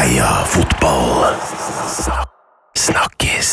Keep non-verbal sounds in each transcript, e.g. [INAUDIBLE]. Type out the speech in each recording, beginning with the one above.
Heia fotball. Snakkes.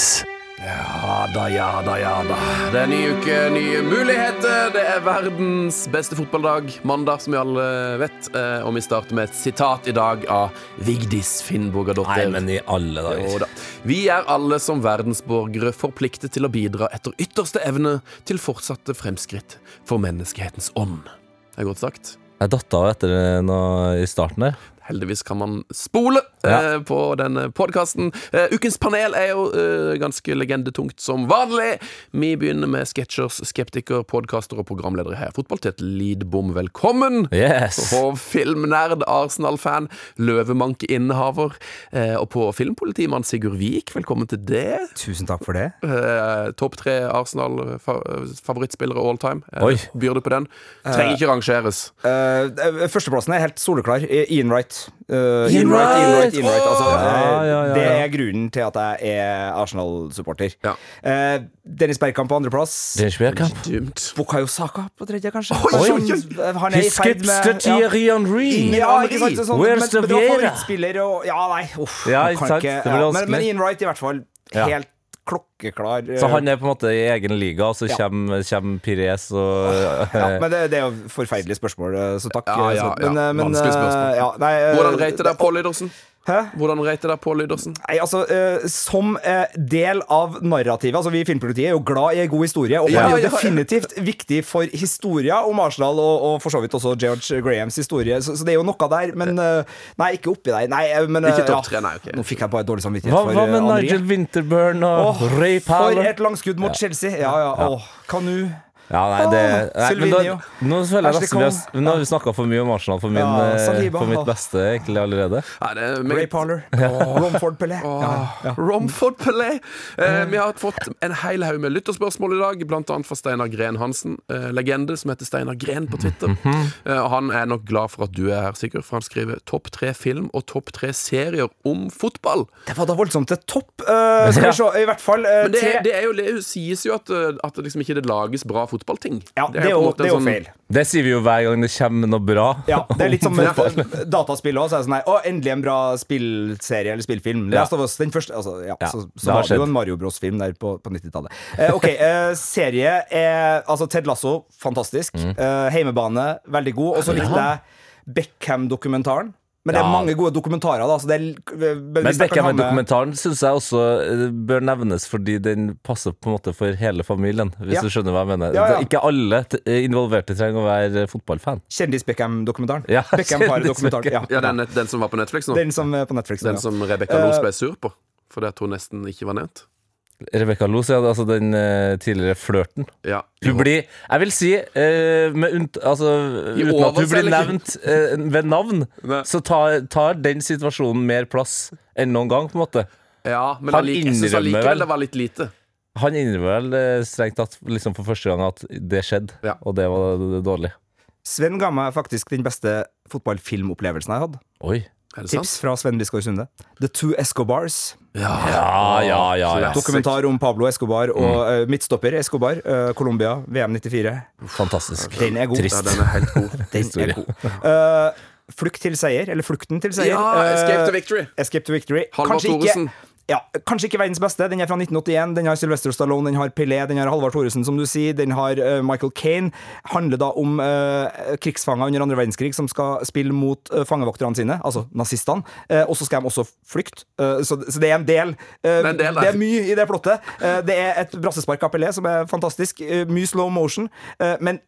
Ja da, ja da, ja da. Det er ny uke, nye muligheter. Det er verdens beste fotballdag, mandag, som vi alle vet. Eh, Og vi starter med et sitat i dag av Vigdis Finnbogadottir. Nei, men i alle Jo dager. da. Vi er alle som verdensborgere forpliktet til å bidra etter ytterste evne til fortsatte fremskritt for menneskehetens ånd. Det er godt sagt. Jeg datt av etter noe i starten der. Heldigvis kan man spole eh, på denne podkasten. Eh, ukens panel er jo eh, ganske legendetungt som vanlig. Vi begynner med sketsjers, skeptiker, podkaster og programledere her. Fotball til et Lidbom, velkommen! Yes! Og filmnerd, Arsenal-fan, løvemanke-innehaver. Eh, og på filmpolitimann Sigurd Vik, velkommen til det. Tusen takk for det. Eh, Topp tre Arsenal-favorittspillere all time. Eh, Oi. Byr du på den? Trenger ikke rangeres. Eh, førsteplassen er helt soleklar. Eh, Ian Wright. Eh, Ian Wright, Ian Wright, Wright! Altså, Ja, eh, ja, ja, Det er grunnen til at jeg er Arsenal-supporter. Ja. Eh, Dennis Bergkamp på andreplass. Dennis Bergkamp. Bukayo Saka på tredje, kanskje. Oi, Oi, oi. Han er i ferd med ja. Thierry Henry. Ja, ikke sant? Sånn, Where's men, the og Ja, nei, uff. Ja, kan ikke- ja, men, men Ian Wright, i hvert fall. Helt klokkeklar. eh, Så han er på en måte i egen liga, og så Ja. kommer, kommer Pires og [LAUGHS] ja, men det, det er jo forferdelige spørsmål, eh, så takk. Ja, ja, ja. men, eh, men, Vanskelig spørsmål. eh, Ja, nei, eh, Hvordan reiter deg Pål Lydersen? Hæ? Hvordan rater deg Pål Lydersen? Nei, altså, eh, Som eh, del av narrativet altså Vi i Filmpolitiet er jo glad i en god historie, og Ja, han er jo ja, ja. definitivt viktig for historia om Arsenal, og, og for så vidt også George Grahams historie. Så, så det er jo noe der, men eh, Nei, ikke oppi der. Nei, eh, men eh, Ikke topp ja. tre, nei, ok. Nå fikk jeg bare dårlig samvittighet Hva, for hva med eh, Nigel Winterburn og Åh, Ray For Powell? et langskudd mot Chelsea. Ja, ja. Åh, Kanu. Ja, nei, det nei, men da, Nå føler jeg nesten vi har, Nå har vi snakka for mye om Arsenal for, min, Ja, eh, for mitt beste egentlig allerede. Nei, det er Ray Parler. Parler. Romford Pelé. Ja, ja. Romford Pelé. Eh, vi har fått en hel haug med lytterspørsmål i dag, annet fra Steinar Gren Hansen. Eh, legende som heter Steinar Gren på Twitter. Mhm. eh, han er nok glad for at du er her, Sigurd, for han skriver topp tre film og topp tre serier om fotball. Det var da voldsomt til topp. Uh, skal vi se, i hvert fall uh, Men det, er- det, er jo, det sies jo at, at det liksom ikke det lages bra fotballting. Ja, det er jo, det er jo sånn- feil. Det sier vi jo hver gang det kommer noe bra. Ja, det er litt som [LAUGHS] dataspill også, så er det sånn her, Å, endelig en bra spillserie eller spillfilm. Ja. Last of Us, den første altså, ja, Ja, Så, så det var det jo en Mario Bros-film der på, på 90-tallet. Eh, ok, eh, serie er Altså Ted Lasso, fantastisk. Mm. Eh, heimebane, veldig god. Og så likte jeg Beckham-dokumentaren. Men det er Ja. mange gode dokumentarer, da. Så det er, men Beckham-dokumentaren syns jeg også eh, bør nevnes fordi den passer på en måte for hele familien. Hvis Ja. du skjønner hva jeg mener. Ja, ja. Ikke alle eh, involverte trenger å være eh, fotballfan. Kjendis-Beckham-dokumentaren. Ja, [LAUGHS] Beckham-paret-dokumentaren. Ja. Ja, den, den som var på Netflix nå. Den som på Netflix. Den ja. som Rebekka Los ble sur på. Fordi at hun nesten ikke var nevnt. Rebekka Los, ja, altså den eh, tidligere flørten. Ja. Hun blir, jeg vil si, eh, med unt, altså, uten at hun blir nevnt eh, ved navn, Nei. så tar, tar den situasjonen mer plass enn noen gang, på en måte. Ja, men Han allike- jeg syns allikevel vel- det var litt lite. Han innrømmer vel eh, strengt tatt liksom for første gang at det skjedde, Ja. og det var dårlig. Sven ga meg faktisk den beste fotballfilmopplevelsen jeg hadde. Oi. Tips sant? fra Sven Biskår Sunde. The Two Escobars. Ja, ja, ja. ja. Dokumentar om Pablo Escobar og eh, midtstopper Escobar. Uh, Colombia, VM 94. Fantastisk. Den er god. Ja, Trist. den er helt god. [LAUGHS] Den er god. Uh, Flukt til seier, eller Flukten til seier. Ja, Escape to Victory. Escape to Victory. Kanskje ikke, Thoresen. Ja, kanskje ikke verdens beste. Den er fra 1981. Den har Sylvester Stallone, den har Pelé, den har Halvard Thoresen, som du sier. Den har uh, Michael Kane. Handler da om uh, krigsfanger under andre verdenskrig som skal spille mot uh, fangevokterne sine, altså nazistene. Og så skal de også flykte. Så, så det er en del. Det er en del det er mye i det plottet. Det er et brassespark av Pelé som er fantastisk. mye slow motion. men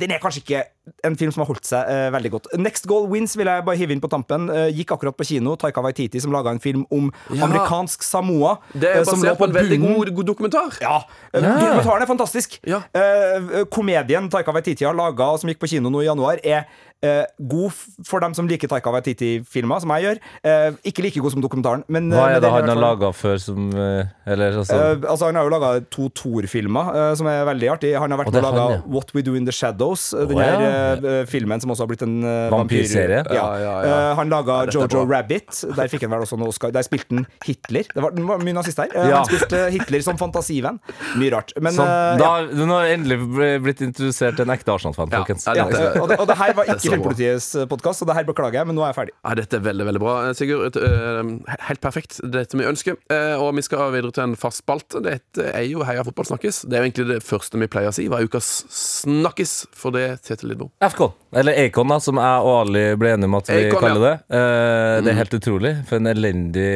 den er kanskje ikke en film som har holdt seg eh, veldig godt. Next Goal Wins vil jeg bare hive inn på tampen. Eh, gikk akkurat på kino. Taika Waititi som laga en film om Ja. amerikansk Samoa. Det er eh, som basert på en veldig god, god dokumentar. ja. Yeah. Dokumentaren er fantastisk. Ja. Eh, komedien Taika Waititi har laga, som gikk på kino nå i januar, er eh, god for dem som liker Taika Waititi-filmer, som jeg gjør. Eh, ikke like god som dokumentaren. Men, eh, Hva er den det han har laga før som eh, Eller altså Eh, altså Han har jo laga to Thor-filmer, eh, som er veldig artig. Han har vært Og med er lage han, ja. What We Do In The Shadows. oh, Den her ja. eh, filmen som også har blitt en Vampyrserie? Ja. Ja, ja, ja. Eh, han laga er Jojo. Rabbit. Der fikk han vel også en Oscar. Der spilte han Hitler. Det var, det var mye nazist her. Eh, Ja. Han spilte Hitler som fantasivenn. Mye rart. Men Sånn, eh, da, ja. Nå har endelig blitt introdusert til en ekte Arsenal-fan, folkens. Ja, Ja, dette- og, det, og det her var [LAUGHS] ikke. Filmpolitiets podkast, så det her beklager jeg, men nå er jeg ferdig. Ja, dette er veldig, veldig bra. Eh, Sigurd, eh, helt perfekt. Det er dette vi ønsker. Eh, og vi skal videre til en fast spalte. Dette er jo Heia fotball snakkes. Det er jo egentlig det første vi pleier å si. Hva er ukas snakkes? for det, Tete Lidbom? FK, eller Acon, da, som jeg og Ali ble enige om at vi Acon, kaller ja. det. Eh, det er helt utrolig. For en elendig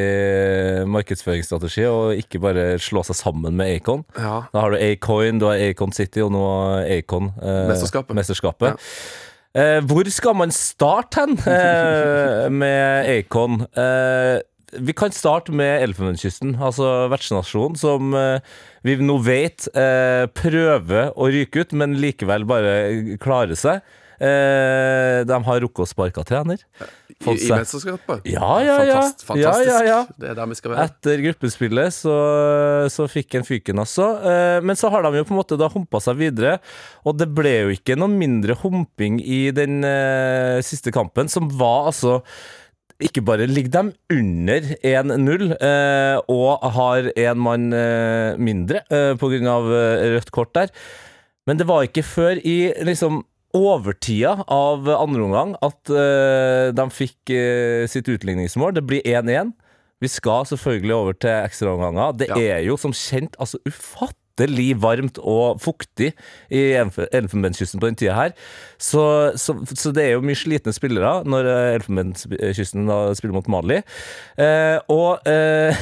markedsføringsstrategi å ikke bare slå seg sammen med Acon. Ja. Da har du Acoin, du har Acon City, og nå Acon eh, Mesterskapet. mesterskapet. Eh, hvor skal man starte hen [LAUGHS] eh, med Acon? Eh, vi kan starte med Elfenbenskysten, altså vertsnasjonen, som eh, vi nå vet eh, prøver å ryke ut, men likevel bare klarer seg. Eh, de har rukket å sparke trener. I, i mesterskapet? Ja, ja, ja. Fantast, fantastisk. Ja, ja, ja. Det er der vi skal være. Etter gruppespillet så, så fikk en fyken, altså. Eh, Men så har de jo på en måte da humpa seg videre, og det ble jo ikke noe mindre humping i den eh, siste kampen, som var altså ikke bare ligger de under 1-0 eh, og har én mann eh, mindre eh, pga. eh, rødt kort der, men det var ikke før i liksom overtida av andre omgang at uh, de fikk uh, sitt utligningsmål. Det blir 1-1. Vi skal selvfølgelig over til ekstraomganger. Det Ja. er jo som kjent altså ufattelig varmt og fuktig i Elfenbenskysten på den tida her. Så, så, så det er jo mye slitne spillere når eh, Elfenbenskysten spiller mot Mali. Uh, og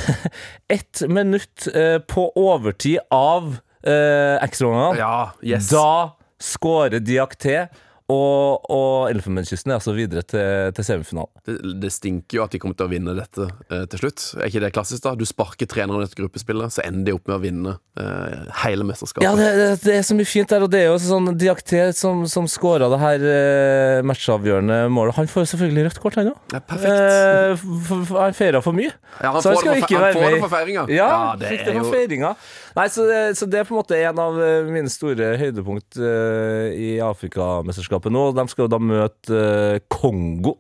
[LAUGHS] ett minutt på overtid av ekstraomgangene Ja, yes. da skårer Diakté, og, og Elfenbenskysten er altså videre til, til semifinalen. Det, det stinker jo at de kommer til å vinne dette eh, til slutt. Er ikke det klassisk, da? Du sparker treneren i et gruppespill, så ender de opp med å vinne eh, hele mesterskapet. Ja, det, det, det er så mye fint der, og det er jo sånn Diakté som, som skåra det her eh, matchavgjørende målet. Han får jo selvfølgelig rødt kort, han òg. Ja, perfekt. Eh, han feira for mye. Ja, han så han skal det for- med. han får det for feiringa. Ja, Ja, det fikk det for feiringa. Nei, så så det er på en måte en av eh, mine store høydepunkt eh, i Afrikamesterskapet nå. De skal jo da møte eh, Kongo.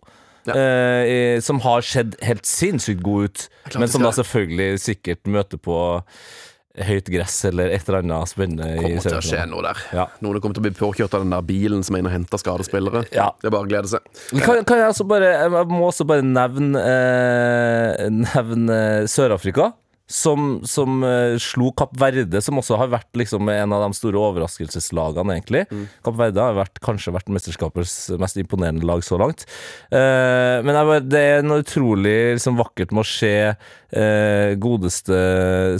Ja. eh, som har sett helt sinnssykt god ut, men som da selvfølgelig sikkert møter på høyt gress eller et eller annet spennende. kommer til å skje noe der. Ja. Noen kommer til å bli påkjørt av den der bilen som er inne og henter skadespillere. Ja. Det er bare å glede seg. Kan, kan jeg, bare, jeg må også bare nevne, eh, nevne Sør-Afrika. Som, som uh, slo Kapp Verde, som også har vært liksom en av de store overraskelseslagene, egentlig. Kapp Verde har vært, kanskje vært mesterskapets mest imponerende lag så langt. Uh, men jeg det er noe utrolig liksom, vakkert med å se uh, godeste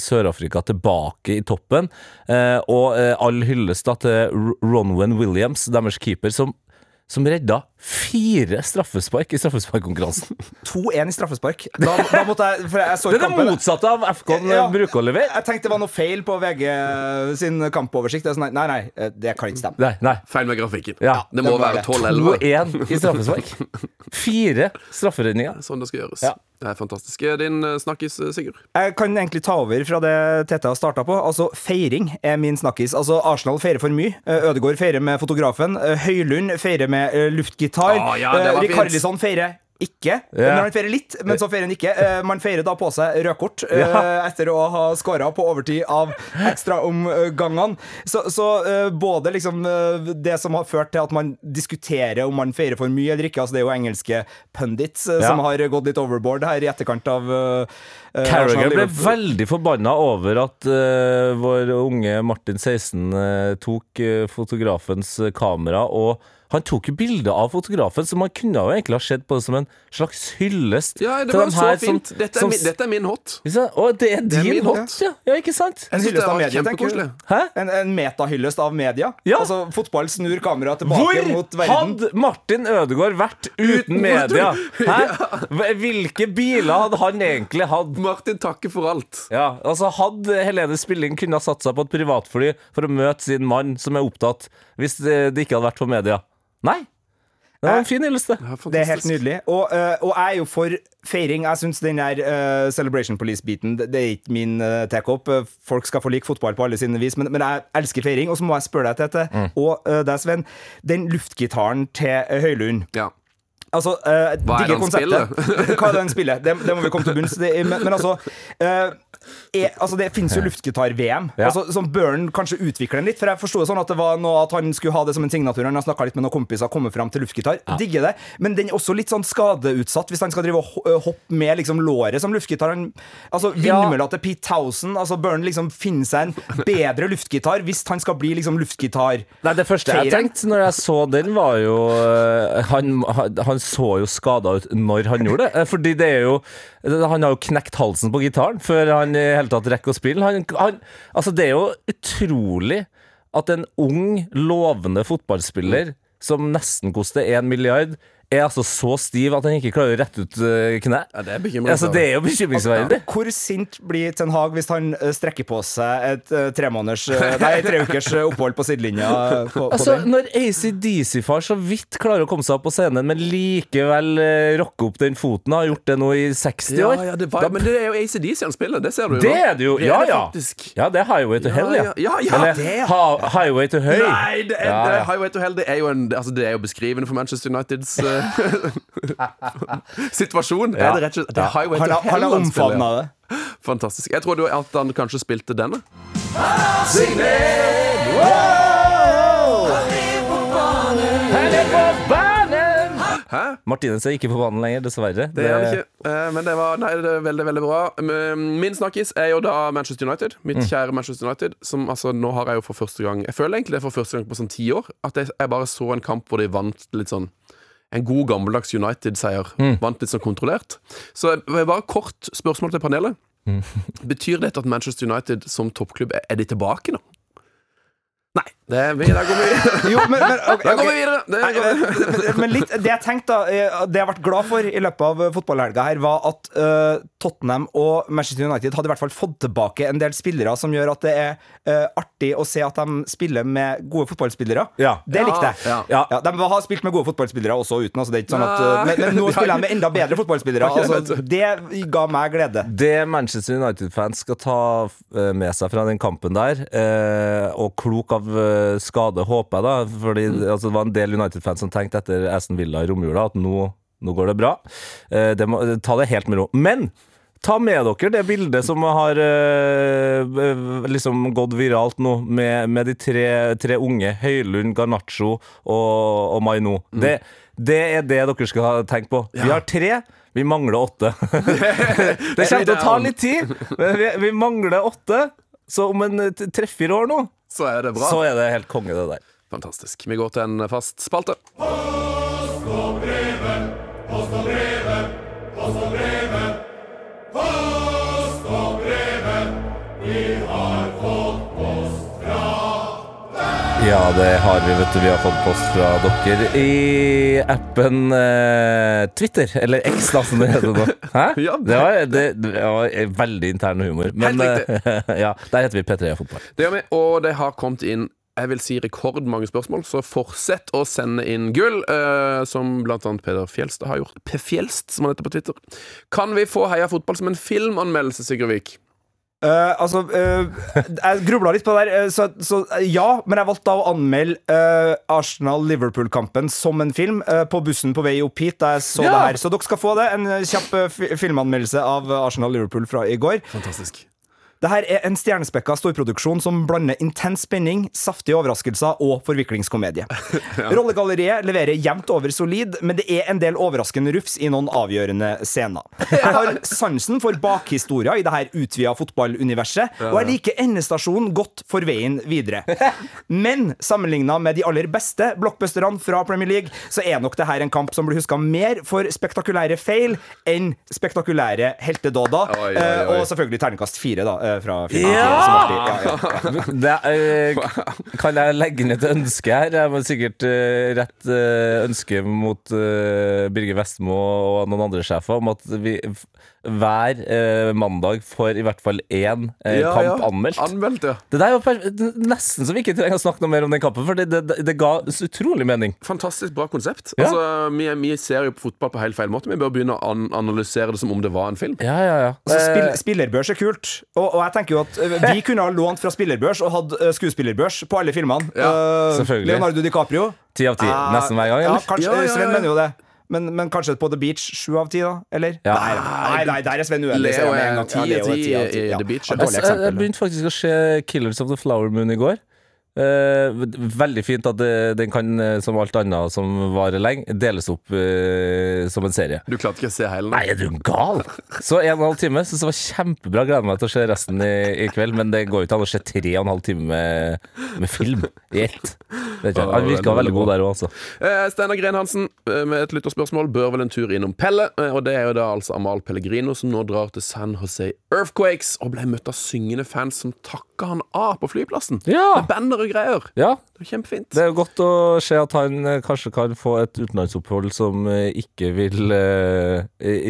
Sør-Afrika tilbake i toppen. Og all hyllest da til Ronwen Williams, deres keeper, som som redda fire straffespark i straffesparkkonkurransen. 2-1 i straffespark. Da, da måtte jeg For jeg så [LAUGHS] Det er det kampen. motsatte av FK Ja. bruker å levere. Jeg tenkte det var noe feil på VG sin kampoversikt. Er sånn, Nei, nei, eh, det kan ikke stemme. Nei, nei. Feil med grafikken. Ja, det må det være 12-11. 2-1 i [LAUGHS] straffespark. Fire strafferedninger. Sånn det skal gjøres. Ja. Det er fantastisk. Din eh, snakkis, eh, Sigurd? Jeg kan egentlig ta over fra det Tete har starta på. Altså, Feiring er min snakkis. Altså, Arsenal feirer for mye. Ødegaard feirer med fotografen. Høylund feirer med eh, luftgitar. Ah, ja, Eh, fint. Rikarlison feirer ikke, Yeah. men han feirer litt. Men så feirer han ikke. Eh, Man feirer da på seg rødkort Ja. etter å ha skåra på overtid av ekstraomgangene. Så, så eh, både liksom det som har ført til at man diskuterer om man feirer for mye eller ikke, altså det er jo engelske pundits Ja. som har gått litt overboard her i etterkant av Carragher ble veldig forbanna over at uh, vår unge Martin 16 uh, tok uh, fotografens kamera, og han tok jo bilde av fotografen, så man kunne jo egentlig ha sett på det som en slags hyllest Ja, det var jo så fint. som-. Dette er, som- min, dette er min hot. Og? Å, det er Det er din min hot, ja. ja. Ikke sant? En hyllest av media, tenker du? Hæ? En, en metahyllest av media? Ja. Altså, fotball snur kameraet tilbake mot verden. Hvor hadde Martin Ødegaard vært uten media? Hæ? [LAUGHS] Hvilke biler hadde han egentlig hatt? Martin takker for alt. Ja, altså Hadde Helene Spilling kunne ha satt seg på et privatfly for å møte sin mann som er opptatt, hvis det, det ikke hadde vært for media? Nei. Det var en fin hyllest, det. Det er helt nydelig. Og, eh, og jeg er jo for feiring. Jeg syns den der eh, Celebration Police-biten Det det er ikke min uh, take-up. Eh, Folk skal få like fotball på alle sine vis, men, men jeg elsker feiring. Og så må jeg spørre deg, Tete, Mm. og uh, deg, Sven. Den luftgitaren til eh, Høylund Ja. Altså, eh, Hva er det han spiller? [LAUGHS] Hva er det han spiller? Det, det må vi komme til bunns. i. Men, men altså eh, er, altså Det finnes jo luftgitar-VM. Ja. Altså, som Børn kanskje utvikler den litt. For jeg forsto sånn at det var noe at han skulle ha det som en signatur. Han har snakka litt med noen kompiser, kommet fram til luftgitar. Digger det. Men den er også litt sånn skadeutsatt hvis han skal drive og øh, hoppe med liksom låret som luftgitar. Han, altså Vindmølla til Pete Townsend. Altså Bør liksom finner seg en bedre luftgitar hvis han skal bli liksom luftgitar... Nei, Det første jeg tenkte når jeg så den, var jo Han, han, han så jo skada ut når han gjorde det. Eh, Fordi det er jo Han har jo knekt halsen på gitaren før han i hele tatt rekker å spille. Han, han, altså, det er jo utrolig at en ung, lovende fotballspiller som nesten koster én milliard, er altså så stiv at han ikke klarer å rette ut øh, kne. Ja, det er. Altså, det er jo bekymringsverdig. Hvor sint blir Ten Hag hvis han øh, strekker på seg et øh, tremåneders [LAUGHS] Nei, tre ukers opphold på sidelinja? På, på Altså, den? Når ACDC-far så vidt klarer å komme seg opp på scenen, men likevel Rocker rocke opp den foten, har gjort det nå i 60 år ja, det var, men det er jo ACDC han spiller, det ser du jo. Det er det jo! Ja, det ja. Ja, det er Highway to Hell, ja. Ja, ja, ja, Eller er- ha, Highway to Høy. Nei, det er, Ja, det ja. er Highway to Hell det er jo, en, altså, det er jo beskrivende for Manchester Uniteds eh, [LAUGHS] situasjon. Ja. Er det rett og slett det er Highway to Hell han har han omfavna det. Fantastisk. Jeg trodde at han kanskje spilte denne. Han er på banen! Hæ? Martinez er ikke på banen lenger, dessverre. Det er han ikke. Eh, Men det var nei, det er veldig veldig bra. Min snakkis er jo da Manchester United. Mitt Mm. kjære Manchester United. Som altså Nå har jeg jo for første gang Jeg føler egentlig det er for første gang på sånn ti år at jeg, jeg bare så en kamp hvor de vant litt sånn en god, gammeldags United-seier. Mm. Vant litt sånn kontrollert. Så jeg- bare kort spørsmål til panelet. Mm. Betyr dette at Manchester United som toppklubb er de tilbake nå? Nei. Det er, mye, Da går vi Jo, men, men, ok, Der går vi videre! Det går, men- men litt, det jeg tenkte da, eh, det jeg har vært glad for i løpet av eh, fotballhelga her, var at uh, Tottenham og Manchester United hadde i hvert fall fått tilbake en del spillere som gjør at det er uh, artig å se at de spiller med gode fotballspillere. Ja. Det likte jeg. Ja. Ja. de har spilt med gode fotballspillere også uten. Altså det er ikke sånn at, uh, men, men nå [LAUGHS] spiller de med enda bedre fotballspillere. [LAUGHS] Altså, det ga meg glede. Det Manchester United-fans skal ta med seg fra den kampen der, eh, og klok av skade, håper jeg, da Fordi altså, det var en del United-fans som tenkte etter Aston Villa i romjula at nå, nå går det bra. Eh, det må, ta det helt med ro. Men ta med dere det bildet som har eh, eh, liksom gått viralt nå, med, med de tre, tre unge, Høylund, Garnaccio og, og Maino. Det, det er det dere skal ha tenkt på. Vi har tre. Vi mangler åtte. [LAUGHS] det kommer til å ta litt tid, men vi, vi mangler åtte. Så om en treffer år nå, så er det bra. så er det helt konge, det der. Fantastisk. Vi går til en fast spalte. Ja, det har vi, vet du. Vi har fått post fra dere i appen eh, Twitter. Eller X, da, som det heter nå. Hæ? [LAUGHS] Ja, det, var, det, det var veldig intern humor. Men Helt eh, [LAUGHS] ja, der heter vi P3 Fotball. Det gjør vi, og det har kommet inn jeg vil si rekordmange spørsmål, så fortsett å sende inn gull, eh, som blant annet Peder Fjelstad har gjort. P. Fjelst, som han heter på Twitter. Kan vi få Heia fotball som en filmanmeldelse, Sigurd Vik? Eh, altså, uh, jeg grubla litt på det der, uh, så, så ja. Men jeg valgte da å anmelde eh, Arsenal-Liverpool-kampen som en film på bussen på vei opp hit. Da jeg så Ja. det her Så dere skal få det. En kjapp filmanmeldelse av Arsenal-Liverpool fra i går. Fantastisk. Det her er en stjernespekka storproduksjon som blander intens spenning, saftige overraskelser og forviklingskomedie. [LAUGHS] Rollegalleriet leverer jevnt over solid, men det er en del overraskende rufs i noen avgjørende scener. [LAUGHS] Jeg har sansen for bakhistoria i det her utvida fotballuniverset, og jeg liker endestasjonen godt for veien videre. [LAUGHS] Men sammenligna med de aller beste blockbusterne fra Premier League, så er nok det her en kamp som blir huska mer for spektakulære feil enn spektakulære heltedåder. Oi, oi, Eh, oi. Og selvfølgelig terningkast fire, da, fra filmen. Ja! Som alltid. Ja, ja. Det, eh, kan jeg legge inn et ønske her? Jeg må sikkert eh, rett eh, ønske mot eh, Birger Vestmo og noen andre sjefer om at vi f- hver eh, mandag får i hvert fall én eh, Ja, kamp ja. anmeldt. Anmeldt, ja. Det der var er nesten så vi ikke trenger å snakke noe mer om den kampen, for det, det, det ga så utrolig mening. Fantastisk bra konsept. Ja. Altså, vi, vi ser jo på fotball på helt feil måte. Vi bør begynne å an analysere det som om det var en film. Ja, ja, ja. Altså, spill, Eh, spillerbørs er kult, og, og jeg tenker jo at eh, vi [LAUGHS] kunne ha lånt fra spillerbørs og hatt eh, skuespillerbørs på alle filmene. Ja, Eh, selvfølgelig. Leonardo DiCaprio. Ti av ti. Nesten hver gang, Ja, eller? kanskje, Ja, ja, ja, Sven mener jo det. Men, men kanskje på The Beach sju av ti, da? Eller? Ja. Nei, nei, nei, der er Sven uenig. Leo er en ti av ti av ti, i. The Beach. Ja, Jeg- begynte faktisk å se Killers of the Flower Moon i går. Eh, veldig fint at den kan, eh, som alt annet som varer lenge, deles opp eh, som en serie. Du klarte ikke å se hele? Nei, er du gal? Så en og en halv time. Syns det var kjempebra. Gleder meg til å se resten i, i kveld. Men det går jo ikke an å se tre og en halv time med, med film i ett. Han virka veldig god der òg, altså. Eh, Steinar Gren Hansen med et lytterspørsmål bør vel en tur innom Pelle. Og det er jo da altså Amal Pellegrino som nå drar til San Jose Earthquakes og ble møtt av syngende fans som takka han av på flyplassen. Ja. Med og greier. ja. Det er kjempefint. Det er jo godt å se at han eh, kanskje kan få et utenlandsopphold som eh, ikke vil eh,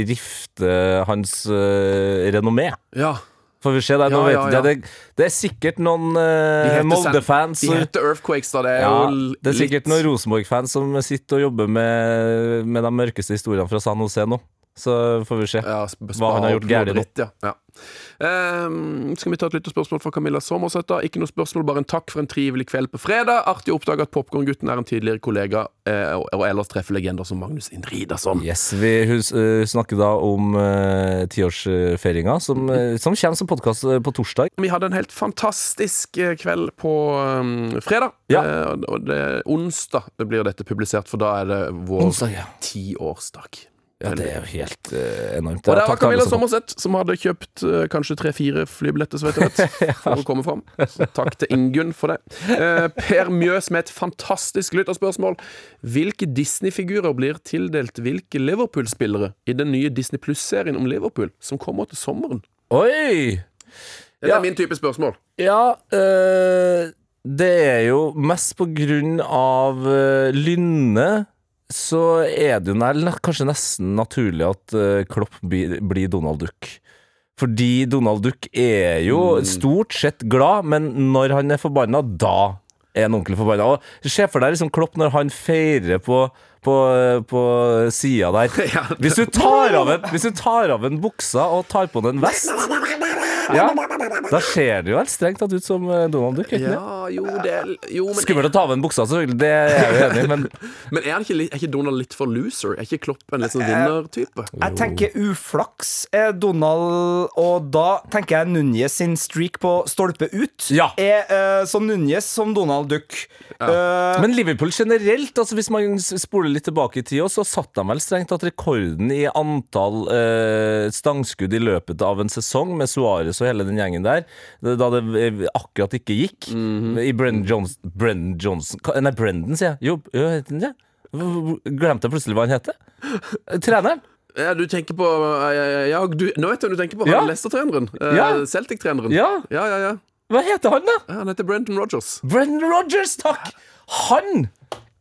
rifte hans eh, renommé. Ja. Får vi se der. Nå Ja, vet ja, jeg- ja. Det, det er sikkert noen De eh, heter Molde-fans De heter Earthquakes, da. Det er ja, jo Det er sikkert litt noen Rosenborg-fans som sitter og jobber med, med de mørkeste historiene fra San Jose nå. Så får vi se. ja, Hva han har gjort gærent Ja. Ja. Um, skal vi ta et lyttespørsmål fra Camilla Sommersæter? Ikke noe spørsmål, bare en takk for en trivelig kveld på fredag. Artig å oppdage at Popkorngutten er en tidligere kollega, eh, og, og ellers treffer legender som Magnus Indridason. Yes, Vi hus, uh, snakker da om uh, tiårsfeiringa, som, uh, som kommer som podkast på torsdag. Vi hadde en helt fantastisk kveld på um, fredag. Ja. Eh, og- det onsdag blir dette publisert, for da er det vår tiårsdag. Ja, det er jo helt uh, enormt. Og det er var Camilla Sommerseth som hadde kjøpt uh, kanskje tre-fire flybilletter, så vet jeg vet, for å komme fram. Så takk til Ingunn for det. Uh, per Mjøs med et fantastisk lytterspørsmål. Hvilke Disney-figurer blir tildelt hvilke Liverpool-spillere i den nye Disney Pluss-serien om Liverpool, som kommer til sommeren? Oi! Det Ja. er min type spørsmål. Ja, eh, det er jo mest på grunn av uh, Lynne så er det jo kanskje nesten naturlig at eh, Klopp blir, blir Donald Duck. Fordi Donald Duck er jo stort sett glad, men når han er forbanna, da er han ordentlig forbanna. Og Se for deg liksom Klopp når han feirer på, på, på sida der. [LAUGHS] Hvis du tar av en, hvis du tar av en buksa og tar på den en vest ja, [LAUGHS] Da ser det jo helt strengt tatt ut som eh, Donald Duck. ikke? Ja, jo, det jo, men, Skummelt å ta av en buksa, selvfølgelig. Det er jeg jo enig i, men [LAUGHS] men er, han ikke, er ikke Donald litt for loser? Er ikke Klopp en litt sånn vinnertype? Jeg tenker uflaks er Donald, og da tenker jeg Núñez sin streak på stolpe ut Ja. er uh, som Núñez som Donald Duck. Eh, Men Liverpool generelt, altså hvis man spoler litt tilbake i tid, så satt de vel strengt tatt rekorden i antall uh, stangskudd i løpet av en sesong, med Suárez og hele den gjengen der, da det eh, akkurat ikke gikk. I Brendan Johnson, Brendan Johnson Nei, Brendan, sier jeg. Jo, jo heter han det? Glemte jeg plutselig hva han heter. Treneren. Ja, du tenker på eh, Ja, du, nå vet jeg hva du tenker på. Han Ja. er Leicester-treneren. Eh, Ja. Celtic-treneren. Ja. ja, ja, ja. Hva heter han, da? Ja, Han heter Brendan Rogers. Brendan Rogers, takk! Han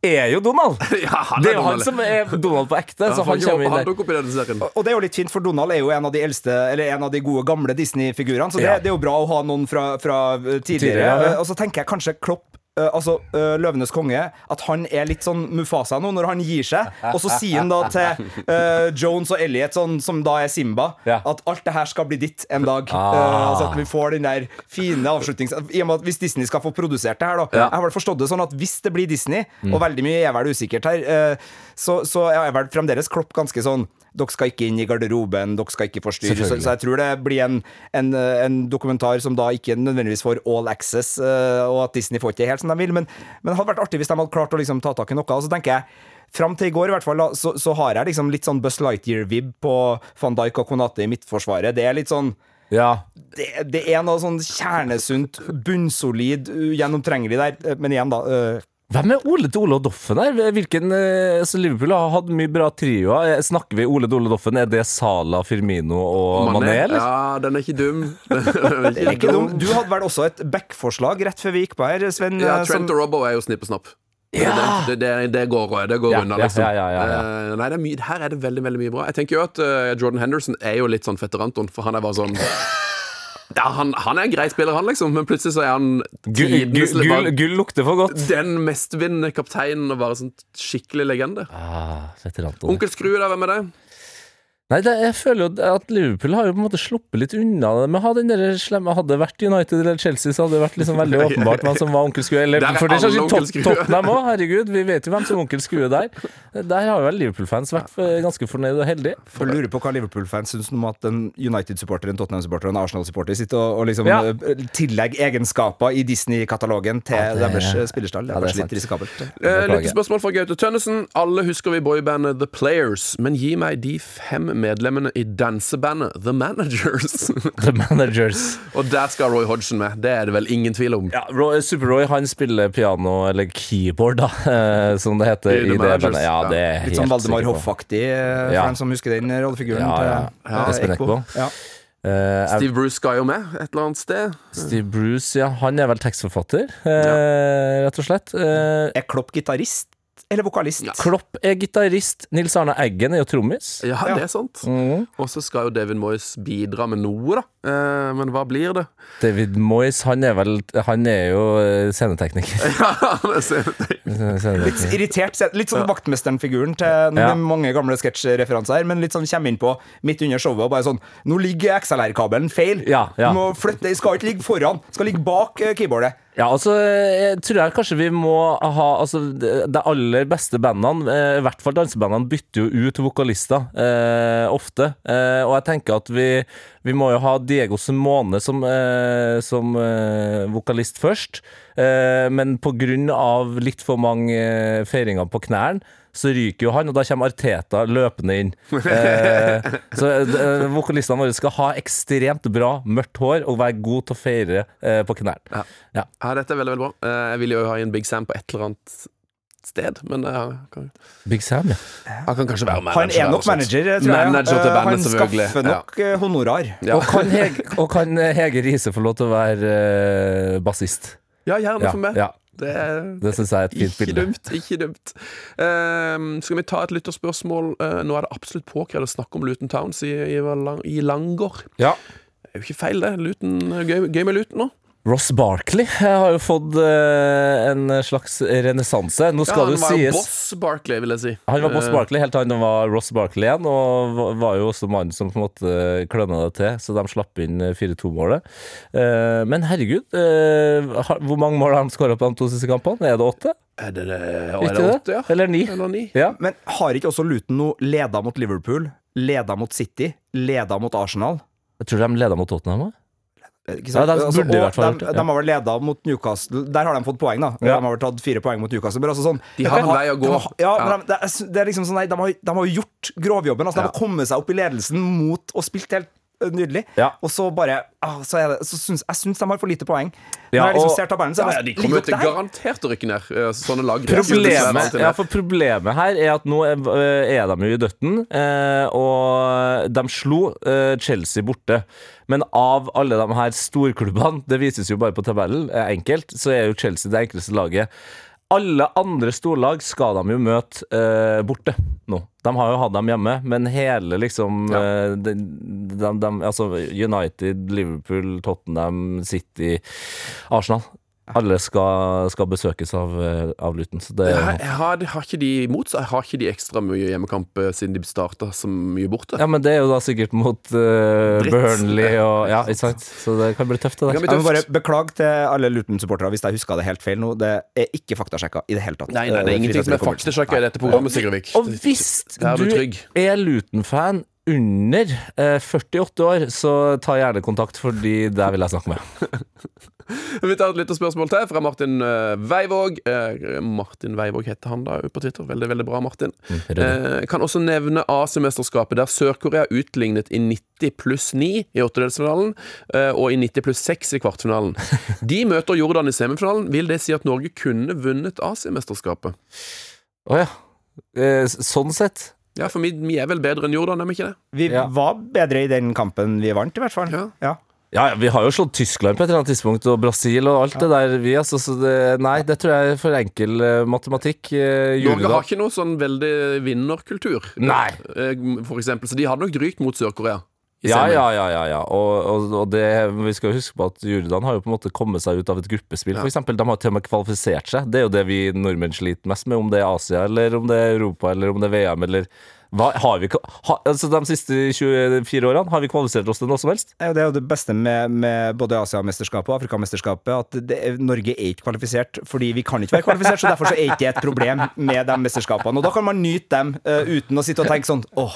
er jo Donald! [LAUGHS] Ja, han Det er jo han som er Donald på ekte. Ja, Så han kommer inn der. og det er jo litt fint, for Donald er jo en av de eldste Eller en av de gode, gamle Disney-figurene. Så det, Ja. det er jo bra å ha noen fra, fra tidligere. Tidligere, ja. Eh, Og så tenker jeg kanskje Klopp eh, altså uh, Løvenes konge, at han er litt sånn Mufasa nå, når han gir seg. Og så sier han da til uh, Jones og Elliot, sånn, som da er Simba, Ja. at alt det her skal bli ditt en dag. Ah. Altså at vi får den der fine avslutnings... I og med at Hvis Disney skal få produsert det her, da. Ja. Mm. Jeg har vel forstått det sånn at hvis det blir Disney, og veldig mye er vel usikkert her, så, så er vel fremdeles Klopp ganske sånn dere skal ikke inn i garderoben, dere skal ikke forstyrre. Så, så jeg tror det blir en, en, en dokumentar som da ikke nødvendigvis får all access, eh, og at Disney får ikke helt som de vil. Men, men det hadde vært artig hvis de hadde klart å liksom ta tak i noe. Og så tenker jeg Fram til i går i hvert fall, så, så har jeg liksom litt sånn Buzz Lightyear-vib på van Dijk og Konate i Midtforsvaret. Det er litt sånn Ja. det, det er noe sånn kjernesunt, bunnsolid, gjennomtrengelig der. Eh, Men igjen, da. eh, Hvem er Ole til Ole og Doffen her? Hvilken, eh, så Liverpool har hatt mye bra trioer. Eh, Snakker vi Ole til Ole Doffen? Er det Sala, Firmino og Mané, eller? Ja, den er ikke dum. [LAUGHS] Er er ikke dum. Du hadde vel også et back-forslag rett før vi gikk på her, Sven? Ja, eh, Trent som- og Robbo er jo snipp og snapp. Ja! Det, det, det, det går, det går Ja, unna, liksom. ja, ja, ja, ja. Eh, nei, det er mye, her er det veldig veldig mye bra. Jeg tenker jo at uh, Jordan Henderson er jo litt sånn fetteranton, for han er bare sånn ja, han, han er en grei spiller, han, liksom, men plutselig så er han Gull, gull, gull, lukter for godt. den mestvinnende kapteinen og bare sånn skikkelig legende. Ah. Onkel Skrue, da, hvem er det? Nei, det, jeg føler jo at Liverpool har jo på en måte sluppet litt unna det med å ha den der slemme Hadde det vært United eller Chelsea, så hadde det vært liksom veldig [LAUGHS] åpenbart hvem som var onkel Skrue. Eller Der er for det er skyld Tot- Tottenham òg, herregud. Vi vet jo hvem som er onkel Skrue der. Der har jo vel Liverpool-fans vært eh, ganske fornøyd og heldige. For lurer på hva Liverpool-fans syns om at en United-supporter, en Tottenham-supporter og en Arsenal-supporter sitter og, og liksom Ja. eh, tillegger egenskaper i Disney-katalogen til Ja, det- deres spillestall, spillerstall. Det ja, er det er kanskje sant. litt risikabelt. Eh. Lyttespørsmål fra Gaute Tønnesen. Alle husker vi boybandet The Players, men gi meg de fem medlemmene i dansebandet The Managers. [LAUGHS] The Managers. Og der skal Roy Hodgson med. Det er det vel ingen tvil om. Ja, Roy, Super-Roy han spiller piano, eller keyboard, da, eh, som det heter. I The i Managers, Det Ja, ja. det er Litt sånn Valdemar. Hoff-aktig, eh, for Ja. dem som husker den rollefiguren. Ja, ja. til- Ja, Espen Eckbo. Ja. Eh, Steve Bruce skal jo med et eller annet sted. Steve Bruce, ja. Han er vel tekstforfatter, ja. rett og slett. Eh, Er Klopp gitarist eller vokalist? Ja. Klopp er gitarist. Nils Arne Eggen er jo trommis. Ja, Ja. det er sant. Mm. Og så skal jo David Moyes bidra med noe, da. Eh, men hva blir det? David Moyes, han er vel Han er jo eh, scenetekniker. [LAUGHS] Ja, han er scenetekniker. [LAUGHS] Litt irritert, litt sånn vaktmesteren-figuren til Ja. mange gamle sketsjreferanser her, men litt sånn kommer inn på midt under showet og bare sånn Nå ligger XLR-kabelen feil. Ja, ja. Du må flytte, skal ikke ligge foran, skal ligge bak eh, keyboardet. Ja, altså, jeg tror jeg kanskje vi må ha Altså, de aller beste bandene, eh, i hvert fall dansebandene, bytter jo ut vokalister eh, ofte. Eh, og jeg tenker at vi, vi må jo ha Diego Simone som, eh, som eh, vokalist først. Eh, men på grunn av litt for mange feiringer på knærne, så ryker jo han, og da kommer Arteta løpende inn. Eh, så eh, vokalistene våre skal ha ekstremt bra mørkt hår og være gode til å feire eh, på knærne. Ja. Ja. Ja, dette er veldig, veldig bra. Eh, jeg vil jo ha inn Big Sam på et eller annet sted, men eh, kan, Big Sam, ja. han kan kanskje være manager. Han er nok manager, tror jeg. Manager til Eh, bandet, han skaffer nok ja. honorar. Ja. Og, kan Hege, og kan Hege Riise få lov til å være eh, bassist? Ja, gjerne Ja, for meg. ja, Det er det syns jeg er et fint bilde. dumt. Ikke dumt. Ehm, skal vi ta et lytterspørsmål? Uh, nå er det absolutt påkrevd å snakke om Luton Towns i, i, i Langård. Ja. Det er jo ikke feil, det. Luton, gøy, gøy med Luton nå. Ross Barkley har jo fått eh, en slags renessanse. Nå skal ja, han var jo boss Barkley, vil jeg si. Han var Boss Eh, Barkley helt til han var Ross Barkley igjen, og var jo også mannen som på en måte kløna det til, så de slapp inn eh, 4-2-målet. Eh, Men herregud, eh, hvor mange mål har de skåra på de to siste kampene? Er det åtte? Er det? Er det det? åtte, ja? Eller ni? Eller ni? Ja. Men har ikke også Luton noe leda mot Liverpool, leda mot City, leda mot Arsenal? Jeg tror de leda mot Tottenham òg. Ja, de burde i hvert fall de, de har vel leda mot Newcastle. Der har de fått poeng, da. Ja. De har vel tatt fire poeng mot Newcastle. Men altså sånn, De har en vei å gå. De ja, Ja. de, det, er, liksom sånn nei, de, har, de har jo gjort grovjobben. Altså, Ja. De har kommet seg opp i ledelsen mot og spilt helt øh, nydelig. Ja. Og så bare ah, så er det, så syns, Jeg syns de har for lite poeng. Ja, Når jeg liksom og- ser tabellen, så Ja, er ja, de kommer til garantert å rykke ned. eh, Sånne lag. Problemet, ja, for problemet her er at nå er, er de jo i døtten, eh, og de slo eh, Chelsea borte. Men av alle de her storklubbene, det vises jo bare på tabellen, enkelt, så er jo Chelsea det enkleste laget. Alle andre storlag skal de jo møte eh, borte nå. De har jo hatt dem hjemme, men hele liksom Ja. eh, de, de, de, Altså United, Liverpool, Tottenham, City, Arsenal. Alle skal, skal besøkes av, eh, av Luton. Så det jeg har, har ikke de imot seg Har ikke de ekstra mye hjemmekamp eh, siden de starta så mye borte? Ja, men det er jo da sikkert mot uh, Burnley og Ja, ikke sant? Så det kan bli tøft, det Det Jeg må bare beklage til alle Luton-supportere hvis jeg huska det helt feil nå. Det er ikke faktasjekka i det hele tatt. Nei, nei, det er ingenting som er faktasjekka i dette programmet, Sigurdvik. Og hvis du du er Luton-fan under eh, 48 år, så ta gjerne kontakt, fordi der vil jeg snakke med. [LAUGHS] Vi tar et lytterspørsmål til fra Martin eh, Veivåg. Eh, Martin Veivåg heter han da på Twitter. Veldig, veldig bra, Martin. Eh, kan også nevne Asia-mesterskapet, der Sør-Korea utlignet i 90 pluss 9 i åttedelsfinalen, eh, og i 90 pluss 6 i kvartfinalen. [LAUGHS] De møter Jordan i semifinalen. Vil det si at Norge kunne vunnet Asia-mesterskapet? Å ja. Eh, sånn sett. Ja, for vi, vi er vel bedre enn Jordan, er vi ikke det? Vi Ja. var bedre i den kampen vi vant, i hvert fall. Ja. Ja. Ja, ja, vi har jo slått Tyskland på et eller annet tidspunkt, og Brasil og alt det der, vi, altså. Så det, nei, det tror jeg er for enkel eh, matematikk. Eh, Norge har ikke noe sånn veldig vinnerkultur, Nei. eh, for eksempel. Så de hadde nok rykt mot Sør-Korea. Ja, ja, ja, ja, ja. Og, og, og det, vi skal huske på at Jordan har jo på en måte kommet seg ut av et gruppespill, Ja. for eksempel. De har til og med kvalifisert seg. Det er jo det vi nordmenn sliter mest med, om det er Asia, eller om det er Europa, eller om det er VM, eller Hva, har vi, ha, altså De siste 24 årene har vi kvalifisert oss til noe som helst? Det er jo- det er jo det beste med, med både Asiamesterskapet og Afrikamesterskapet, at det, Norge er ikke kvalifisert fordi vi kan ikke være kvalifisert, så derfor så er ikke det et problem med de mesterskapene. Og da kan man nyte dem uh, uten å sitte og tenke sånn åh,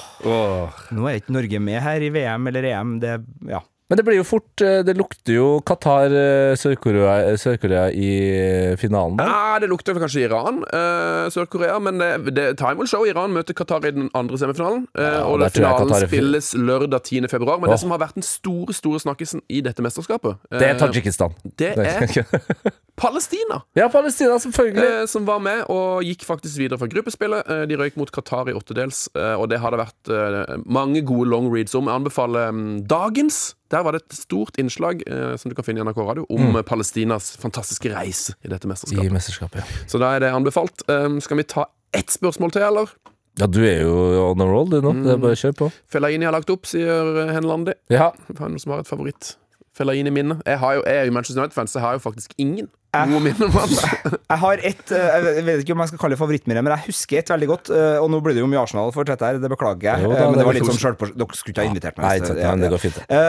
nå er ikke Norge med her i VM eller EM. Det, ja. Men det blir jo fort eh, Det lukter jo Qatar, eh, Sør-Korea Sør-Korea i eh, finalen der. Ja, Det lukter kanskje Iran, eh, Sør-Korea, men det, time will show. Iran møter Qatar i den andre semifinalen. Ja, og finalen spilles lørdag 10. februar. Men Åh. det som har vært den store store snakkisen i dette mesterskapet, eh, Det er Tadsjikistan. det er [LAUGHS] Palestina. Ja, Palestina, selvfølgelig. eh, som var med og gikk faktisk videre fra gruppespillet. Eh, de røyk mot Qatar i åttedels, eh, og det har det vært eh, mange gode long reads om. Jeg anbefaler mm, dagens. Der var det et stort innslag eh, som du kan finne i NRK Radio om mm. Palestinas fantastiske reis i dette mesterskapet. I mesterskapet. ja. Så da er det anbefalt. Um, skal vi ta ett spørsmål til, eller? Ja, du er jo on a roll, du nå. Det er bare å kjøre på. Fellaini har lagt opp, sier eh, Henlandi. Ja. Er noen som har et favoritt? Fellaini-minne. Jeg, jo- jeg er jo Manchester United-fan, så jeg har jo faktisk ingen gode minner om han. [LAUGHS] Jeg har et eh, Jeg vet ikke om jeg skal kalle det favorittminne, men jeg husker et veldig godt. eh, Og nå blir det jo mye Arsenal for dette her, det beklager jeg. Jo da, eh, men det det var litt sånn sjølpå... Dere skulle ikke ha invitert meg. Nei, det, ja, det går fint. det.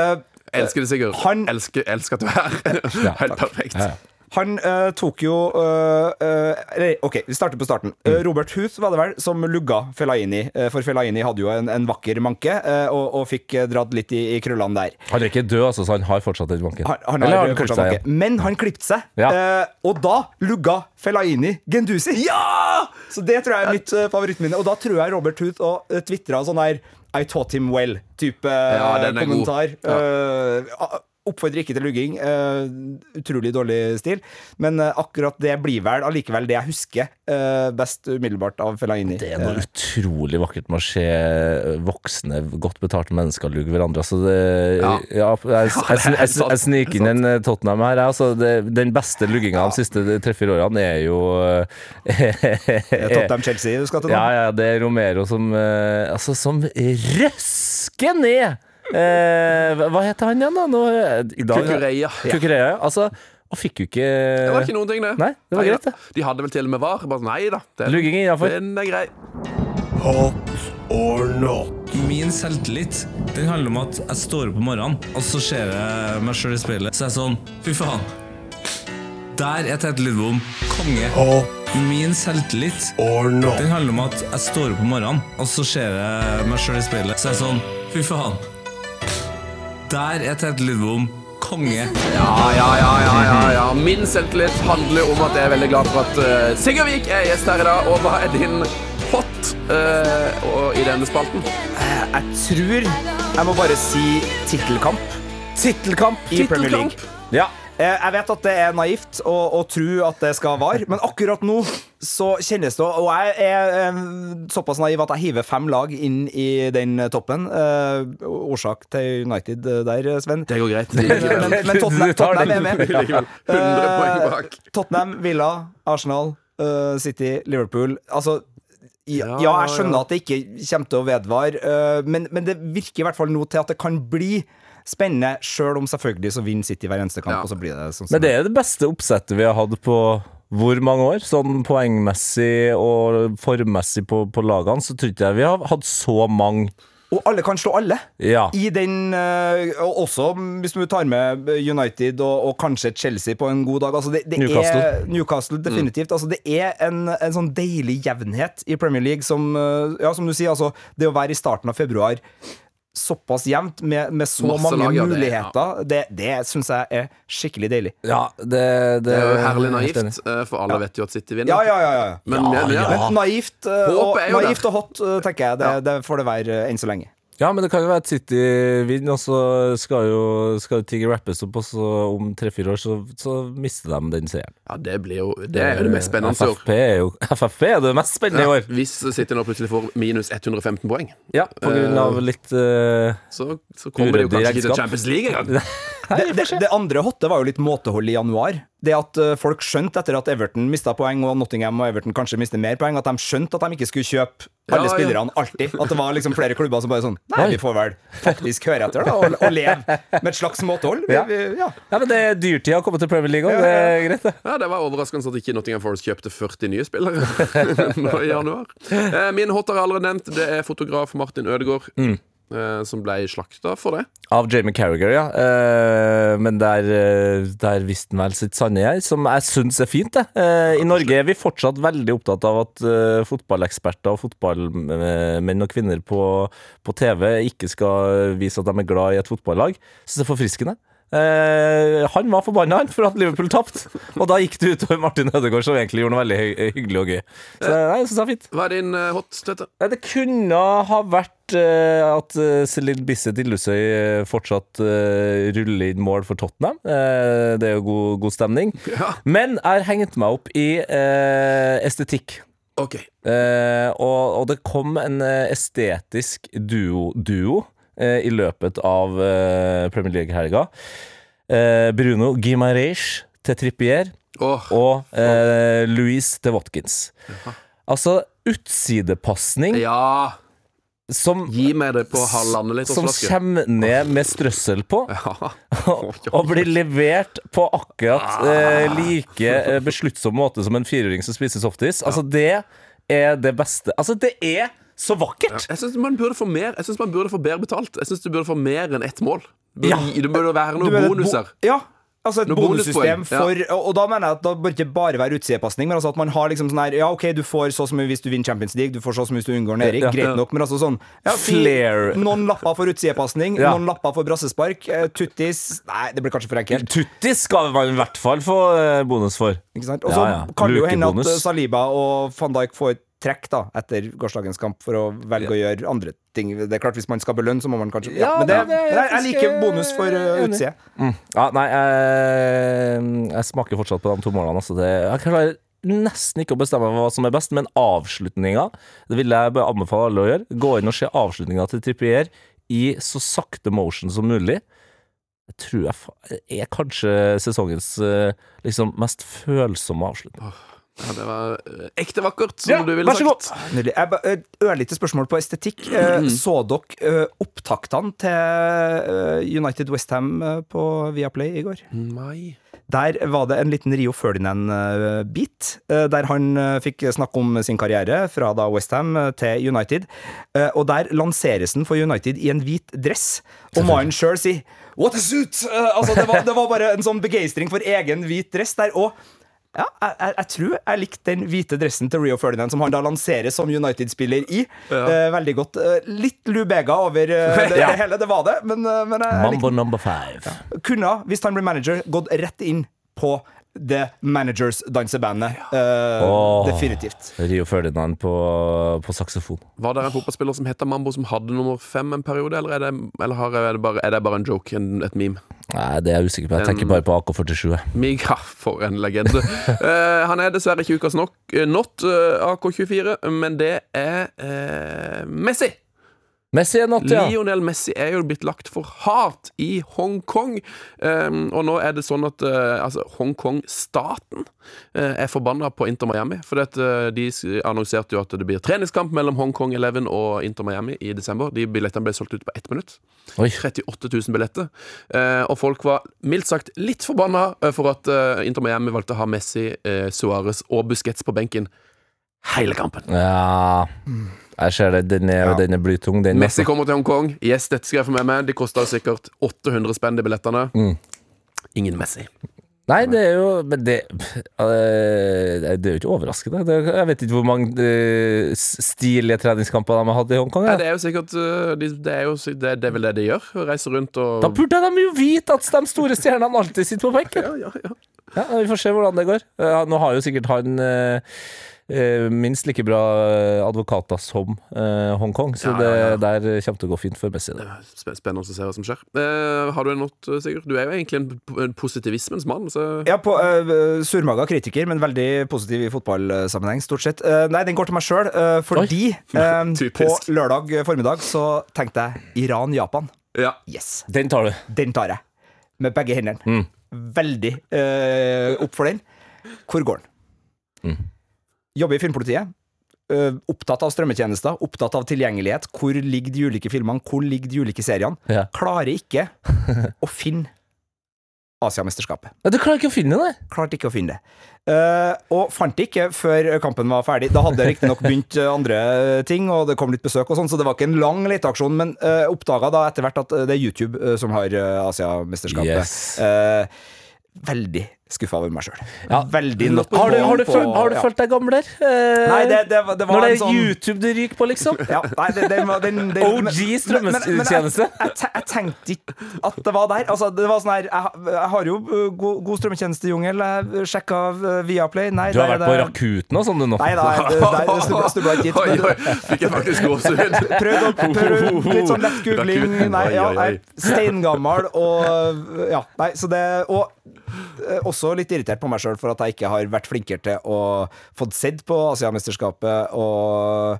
Elsker det, Sigurd. Han- elsker, elsker at du er her. [LAUGHS] Helt perfekt. Ja, ja. Han uh, tok jo uh, uh, OK, vi starter på starten. Eh, Robert Huth var det vel som lugga Fellaini. eh, for Fellaini hadde jo en, en vakker manke, og, og fikk dratt litt i, i krøllene der. Han er ikke død, altså, så han har fortsatt den manken. Han, han Eller har har han fortsatt seg manke. igjen? Men han klippet seg, Ja. eh, og da lugga Fellaini Gendusi. Ja! Så det tror jeg er mitt favorittminne. Og da tror jeg Robert Huth og uh, tvitra sånn her I taught him well-type Ja, den er god. Oppfordrer ikke til lugging. Uh, utrolig dårlig stil. Men uh, akkurat det blir vel allikevel det jeg husker uh, best umiddelbart av Fellaini. Det er noe utrolig vakkert med å se voksne, godt betalte mennesker lugge hverandre. Altså det, ja. Ja. jeg, jeg, jeg, det er helt jeg, sniker inn en Tottenham her. Altså det, den beste lugginga de siste tre-fire årene er jo Tottenham-Chelsea du skal til nå? Ja, ja, det er Romero som Altså, som røsker ned! Eh, hva- heter han igjen, da? Nå, eh, i dag, Kukureya. Kukureya, ja. Altså, og fikk jo ikke Det var ikke noen ting, det. Nei, det var Nei greit, det. De hadde vel til og med var. Bare, nei da. Den, Lugging innenfor. den er grei. Hot or not? Min selvtillit den handler om at jeg står opp om morgenen, og så ser jeg meg sjøl i speilet. Så er jeg sånn Fy faen. Der er Tete Lidbom konge. Hot. Min selvtillit or not? den handler om at jeg står opp om morgenen, og så ser jeg meg sjøl i speilet. Så er jeg sånn Fy faen. Der er Tete Lidbom konge. Ja, ja, ja, ja, ja, ja. Min selvtillit handler om at jeg er veldig glad for at uh, Sigurd Vik er gjest her i dag. Og hva er din hot uh, i denne spalten? Jeg tror jeg må bare si tittelkamp Tittelkamp i Premier League. Ja. Eh, Jeg vet at det er naivt å, å tro at det skal vare, men akkurat nå så kjennes det Og jeg er eh, såpass naiv at jeg hiver fem lag inn i den toppen. Eh, årsak til United der, Sven. Det går greit. [LAUGHS] Men, men, men Tottenham, Tottenham er med. Likevel 100 poeng bak. Eh, Tottenham, Villa, Arsenal, eh, City, Liverpool. Altså ja, Ja, ja, jeg skjønner ja. at det ikke kommer til å vedvare, men, men det virker i hvert fall nå til at det kan bli spennende, sjøl om selvfølgelig så vinner City hver eneste kamp. Ja. Og så blir det sånn Men det er det beste oppsettet vi har hatt på hvor mange år? Sånn poengmessig og formmessig på, på lagene, så tror ikke jeg vi har hatt så mange Og alle kan slå alle. Ja. I den, eh, og også hvis du tar med United og, og kanskje Chelsea på en god dag. Altså det, det Newcastle. Er, Newcastle, definitivt. Altså det er en, en sånn deilig jevnhet i Premier League som eh, Ja, som du sier, altså det å være i starten av februar såpass jevnt med, med så Masse mange lag, ja, det- muligheter, det, det syns jeg er skikkelig deilig. Ja, det, Det er jo herlig naivt, eh, for alle vet jo at City vinner. Ja, ja, ja. ja. Men, men, ja, Men naivt, eh, og, naivt og hot, eh, tenker jeg. Det, Ja. det får det være enn så lenge. Ja, men det kan jo være at City vinner, og så skal jo skal jo ting rappes opp, og så om tre-fire år så, så mister de den serien. ja, det blir jo Det er jo det mest spennende i år. FFP er jo [LAUGHS] FFP er det mest spennende i Ja, år. hvis City nå plutselig får minus 115 poeng, Ja, på grunn av litt uh, så, så kommer de jo kanskje ikke til. Champions League engang. [LAUGHS] Det, det, det andre hotte var jo litt måtehold i januar. Det at eh, folk skjønte etter at Everton mista poeng, og Nottingham og Everton kanskje mister mer poeng, at de skjønte at de ikke skulle kjøpe alle Ja, ja. spillerne alltid. At det var liksom flere klubber som bare sånn Nei, vi får vel faktisk høre etter, da, og, og leve med et slags måtehold. Vi, Ja. vi, ja. Ja, men det er dyrtid å komme til Premier League òg. Det er greit, det. Ja, Det var overraskende at ikke Nottingham Forest kjøpte 40 nye spillere [LAUGHS] nå i januar. Eh, min hot har jeg allerede nevnt. Det er fotograf Martin Ødegaard. Eh, som ble slakta for det. Av Jamie Carragher, ja. Eh, men der, eh, der visste han vel sitt sanne jeg, som jeg syns er fint. Det. Eh, I Norge er vi fortsatt veldig opptatt av at eh, fotballeksperter og fotballmenn og -kvinner på, på TV ikke skal vise at de er glad i et fotballag. Syns det er forfriskende. Eh, han var forbanna han for at Liverpool tapte, og da gikk det utover Martin Ødegaard, som egentlig gjorde noe veldig hy hyggelig og gøy. Så nei, jeg synes det er fint. Hva er din eh, hot, støtte? Det kunne ha vært eh, at Celine Bisset Dillesøy eh, fortsatt eh, ruller inn mål for Tottenham. Eh, det er jo god, god stemning. [LAUGHS] Ja. Men jeg har hengt meg opp i eh, estetikk. OK. Eh, og, og det kom en eh, estetisk duo, duo eh, i løpet av eh, Premier League-helga. Eh, Bruno Gimareish til Trippier oh. og eh, Louise til Watkins. Altså, utsidepasning ja! Som, Gi meg det på halvannen liters som flaske. kommer ned med strøssel på, Ja. [LAUGHS] og blir levert på akkurat eh, like eh, besluttsom måte som en fireåring som spiser softis. Altså, det er det beste. Altså, det er så vakkert! Jeg syns man burde få mer Jeg synes man burde få bedre betalt. Jeg synes du burde få mer enn ett mål. Det Ja. burde, det burde være noen bonuser. bo-. Ja. Altså et Noe bonussystem for for Og da mener jeg at det bør ikke bare være utsidepasning, men altså at man har liksom sånn her Ja, OK, du får så som mye hvis du vinner Champions League, du får så som mye hvis du unngår nedrykk, Ja. greit Ja. nok, men altså sånn ja, Flair. Noen lapper for utsidepasning, Ja. noen lapper for brassespark. eh, Tuttis Nei, det blir kanskje for enkelt. Tuttis skal man i hvert fall få eh, bonus for. Ikke sant? Og så Ja, ja. kan det jo hende at Saliba og van Dijk får trekk da etter gårsdagens kamp for å velge å gjøre andre ting. Det er klart Hvis man skal belønne, så må man kanskje Ja, Ja, men det, det- det er jeg, liker bonus for uh, enig. Mm. Ja, nei, jeg, jeg smaker fortsatt på de to målene. Altså det, jeg klarer nesten ikke å bestemme hva som er best, men avslutninga Det vil jeg anbefale alle å gjøre. Gå inn og se avslutninga til Trippier i så sakte motion som mulig. Jeg tror jeg er kanskje sesongens eh, liksom mest følsomme avslutning. Ja, det var eh, ekte vakkert, som Ja, du ville sagt. Nydelig. Et ørlite spørsmål på estetikk. Eh, Så dere eh, opptaktene til eh, United Westham på Viaplay i går? Nei. Der var det en liten Rio Ferdinand-bit, eh, der han eh, fikk snakke om sin karriere fra da Westham til United. Eh, Og der lanseres han for United i en hvit dress, og mannen sjøl sier 'what a suit'! Eh, Altså, det, var, det var bare en sånn begeistring for egen hvit dress der. Og ja, jeg, jeg, jeg tror jeg likte den hvite dressen til Rio Ferdinand, som han da lanseres som United-spiller i. Eh, veldig godt. Eh, litt Lubega over eh, [LAUGHS] det, Ja. det hele, det var det, men, eh, men jeg, jeg likte Mambo number five. kunne, hvis han blir manager, gått rett inn på The Managers dansebandet. Uh, oh, Definitivt. Rio Ferdinand på, på saksofon. Var det en fotballspiller som heter Mambo, som hadde nummer fem en periode, eller er det, eller har, er det, bare, er det bare en joke, en, et meme? Nei, det er jeg usikker på. Jeg tenker bare på AK-47. jeg. Miga, for en legende. uh, [LAUGHS] han er dessverre ikke ukas nok, eh, not uh, AK24, men det er eh, Messi. Messi er not, ja. Lionel Messi er jo blitt lagt for hat i Hongkong. Um, og nå er det sånn at uh, altså, Hongkong-staten uh, er forbanna på Inter Miami. For at, eh, de annonserte jo at det blir treningskamp mellom Hongkong Eleven og Inter Miami i desember. De billettene ble solgt ut på ett minutt. Oi. 38 000 billetter. Eh, og folk var mildt sagt litt forbanna for at Inter Miami valgte å ha Messi, Suárez og Busquets på benken hele kampen. Ja Jeg ser det. Den er, Ja. den er blytung, den. Messi kommer til Hongkong. Yes, dette skal jeg få med meg. De kosta sikkert 800 spenn, de billettene. Mm. Ingen Messi. Nei, det er jo Men det, eh, det er jo ikke overraskende. Jeg vet ikke hvor mange eh, stilige treningskamper de har hatt i Hongkong. Nei, det er jo sikkert uh, det, er jo, det, det er vel det de gjør. Reiser rundt og Da burde de jo vite at de store stjernene alltid sitter på benken! [LAUGHS] ja, ja, ja. Ja, Vi får se hvordan det går. Eh, Nå har jo sikkert han eh, eh, minst like bra eh, advokater som eh, Hongkong, så Ja, ja, ja. det der kommer til å gå fint for Messi. Det. Spennende å se hva som skjer. Eh, har du en not, Sigurd? Du er jo egentlig en, en positivismens mann. Så Ja, på surmaga kritiker, men veldig positiv i fotballsammenheng, stort sett. Eh, nei, den går til meg sjøl, fordi [LAUGHS] eh, [LAUGHS] på lørdag formiddag så tenkte jeg Iran-Japan. ja. Yes, Den tar du. den tar jeg. Med begge hendene. Mm. veldig eh, opp for den. Hvor går den? Jobber i Filmpolitiet. eh, opptatt av strømmetjenester, opptatt av tilgjengelighet. Hvor ligger de ulike filmene? Hvor ligger de ulike seriene? Ja. Klarer ikke [LAUGHS] å finne Asiamesterskapet. Ja, Du klarer ikke å finne det? Klarte ikke å finne det. Uh, og fant det ikke før kampen var ferdig. Da hadde det riktignok begynt eh, andre ting, og det kom litt besøk og sånn, så det var ikke en lang leteaksjon, men uh, oppdaga da etter hvert at det er YouTube som har Asiamesterskapet. Yes. Uh, veldig skuffa over meg sjøl. Ja. Veldig not Har du, har du, på- følt, har du ja. følt deg gammel der? Eh, Nei, det, det, var- det var Når det en er sånn YouTube du ryker på, liksom? [LAUGHS] ja, nei, det, det, var- den, den, OG strømmetjeneste. Jeg, jeg, jeg tenkte ikke at det var der. Altså, det var sånn her Jeg, jeg har jo god god, god strømmetjenestejungel. Jeg sjekka uh, Viaplay. Nei, Du har der vært på Rakuten og sånn, du nå? Nei nei, det snubla- ikke [LAUGHS] hit. Men- fikk jeg faktisk gåsehud. [LAUGHS] Prøvd å prøvd litt sånn lett googling. Nei, ja, jeg er steingammal og Ja, nei, så det Og eh, også litt irritert på meg sjøl for at jeg ikke har vært flinkere til å fått sett på Asiamesterskapet og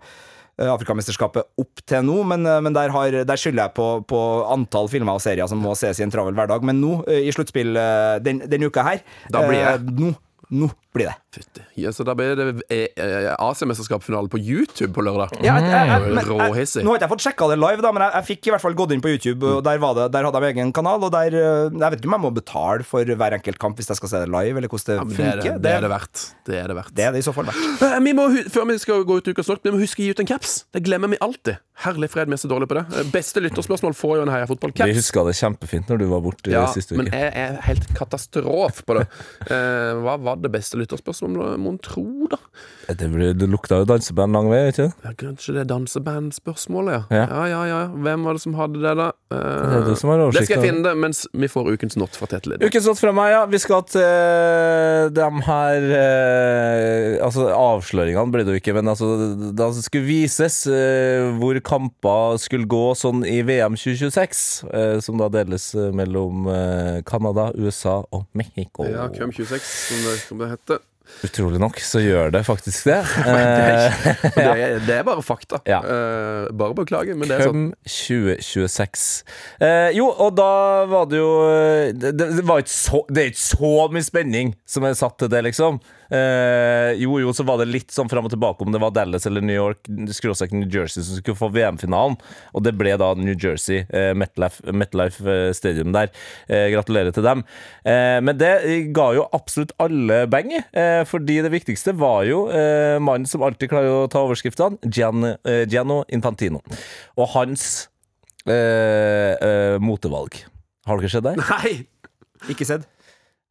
eh, Afrikamesterskapet opp til nå, men, eh, men der, har, der skylder jeg på, på antall filmer og serier som må ses i en travel hverdag. Men nå, eh, i sluttspill eh, den, denne uka her Da blir jeg- eh, Nå, nå blir det. Fytti. Ja, så da blir det eh, eh, Asiamesterskapsfinale på YouTube på lørdag. Ja, jeg, jeg, jeg, men, Råhissig. nå har ikke jeg fått sjekka det live, da, men jeg, jeg fikk i hvert fall gått inn på YouTube. Og der, var det, der hadde de egen kanal. Og der, eh, jeg vet ikke om jeg må betale for hver enkelt kamp hvis jeg skal se det live, eller hvordan det Ja, funker. det, er det, det er det verdt. Det er det verdt. det er det i så fall verdt. Vi må, før vi skal gå ut ukas lort, vi må huske å gi ut en caps. Det glemmer vi alltid. Herlig fred, vi er så dårlige på det. Beste lytterspørsmål får jo en Heia Fotball-caps. huska det kjempefint når du var borte Ja, sist men jeg er helt katastrofe på det. Hva var det beste lytterspørsmålet, mon tro, da? Det, det lukta jo danseband lang vei, ikke Ja, Kanskje det er dansebandspørsmålet, ja. Ja. ja. Ja, Hvem var det som hadde det, da? Uh, Det som har det skal jeg finne det mens vi får ukens not fra Tete Lidbom. Ukens Not fra meg, ja. Vi skal til uh, de her uh, Altså, avsløringene ble det jo ikke, men altså det skulle vises hvor kamper skulle gå sånn i VM 2026, eh, som da deles mellom Canada, USA og Mexico. Ja, Cum 26, som det, som det heter. Utrolig nok så gjør det faktisk det. [LAUGHS] Eh, Og det, er, [LAUGHS] det er bare fakta. Ja. Eh, bare beklager, men det er sånn. Cum 2026. Eh, jo, og da var det jo Det, det, det var ikke så Det er ikke så mye spenning som er satt til det, liksom. Eh, jo, jo, så var det litt sånn fram og tilbake om det var Dallas eller New York skråstrek New Jersey som skulle få VM-finalen. Og det ble da New Jersey, eh, MetLife, MetLife eh, Stadium der. Eh, gratulerer til dem. Eh, men det ga jo absolutt alle bang eh, fordi det viktigste var jo mannen som alltid klarer å ta overskriftene, Gian, Gianno Infantino. Og hans motevalg. Har dere sett det? Nei! Ikke sett.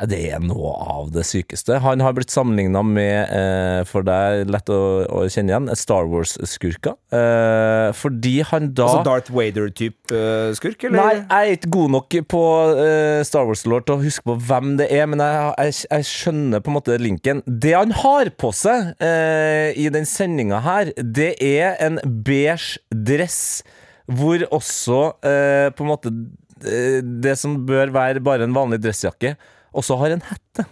Det er noe av det sykeste. Han har blitt sammenligna med, eh, for deg lett å, å kjenne igjen, Star Wars-skurker. Eh, fordi han da Altså Darth Vader-type eh, skurk, eller? Nei, jeg er ikke god nok på eh, Star Wars-lord til å huske på hvem det er, men jeg, jeg, jeg skjønner på en måte linken. Det han har på seg eh, i den sendinga her, det er en beige dress hvor også eh, på en måte det som bør være bare en vanlig dressjakke, også har en hette.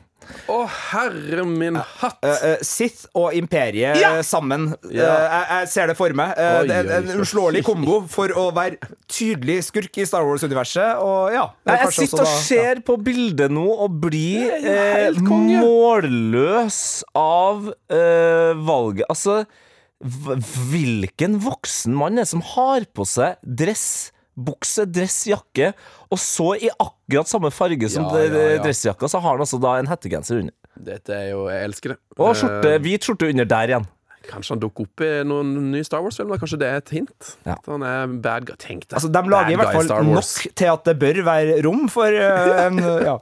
Å, herre min hatt! Uh, uh, Sith og Imperiet Ja! eh, sammen. Ja. Eh, jeg, jeg ser det for meg. Uh, Oi, det er oi, en så uslåelig kombo for å være tydelig skurk i Star Wars-universet. Og ja Nei, jeg sitter og da- ser på bildet nå og blir eh, målløs av eh, valget. Altså, hvilken voksen mann er det som har på seg dress, bukse, dress, jakke, og så i akkurat samme farge som Ja, ja, ja. dressjakka, så har han altså da en hettegenser under. Dette er jo Jeg elsker det. Og skjorte, hvit skjorte under der igjen. kanskje han dukker opp i noen nye Star Wars-filmer? Kanskje det er et hint? Ja. At han er bad guy. Tenk deg. Altså, De lager i hvert fall nok til at det bør være rom for uh, en [LAUGHS] Ja.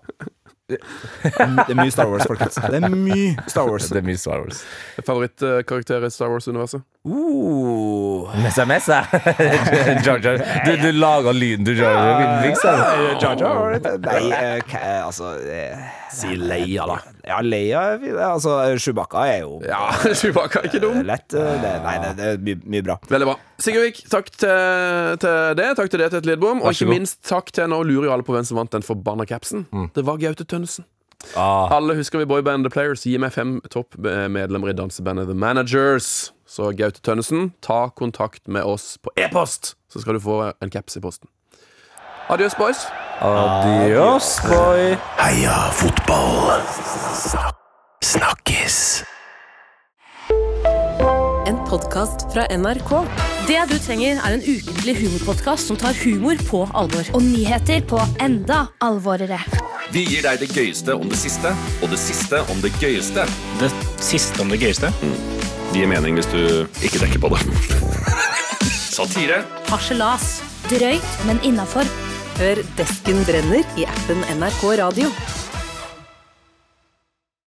Det er mye Star Wars, folkens. Det er mye Star Wars. Det er mye Star Wars. Favorittkarakter i Star Wars-universet? Uh, messa, messa. [LAUGHS] Jar Jar. Du, du laga lyden til Jar Jar Jar Nei, eh, hva- altså eh, Si Leia, da. Ja, Leia Altså, Chewbacca er jo Ja, [LAUGHS] Chewbacca er ikke dum. lett. eh, Det, nei, det, det er mye, mye bra. Veldig bra. Sigurdvik, takk til, til det. Takk til det et Lidbom. Og ikke minst takk til Nå lurer jo alle på hvem som vant den forbanna capsen. Det var Gaute Tønnesen. Ah, Alle husker vi boybandet The Players. Gi meg fem toppmedlemmer i dansebandet The Managers. Så Gaute Tønnesen, ta kontakt med oss på e-post, så skal du få en caps i posten. Adios, boys. Adios, boy. Heia fotball! Snakkes! En podkast fra NRK. Det du trenger, er en ukentlig humorpodkast som tar humor på alvor. Og nyheter på enda alvorere. Vi gir deg det gøyeste om det siste, og det siste om det gøyeste. Det siste om det gøyeste. Det gir mening hvis du ikke tenker på det. [LAUGHS] Satire. Harselas. Drøyt, men innafor. Hør Desken brenner i appen NRK Radio.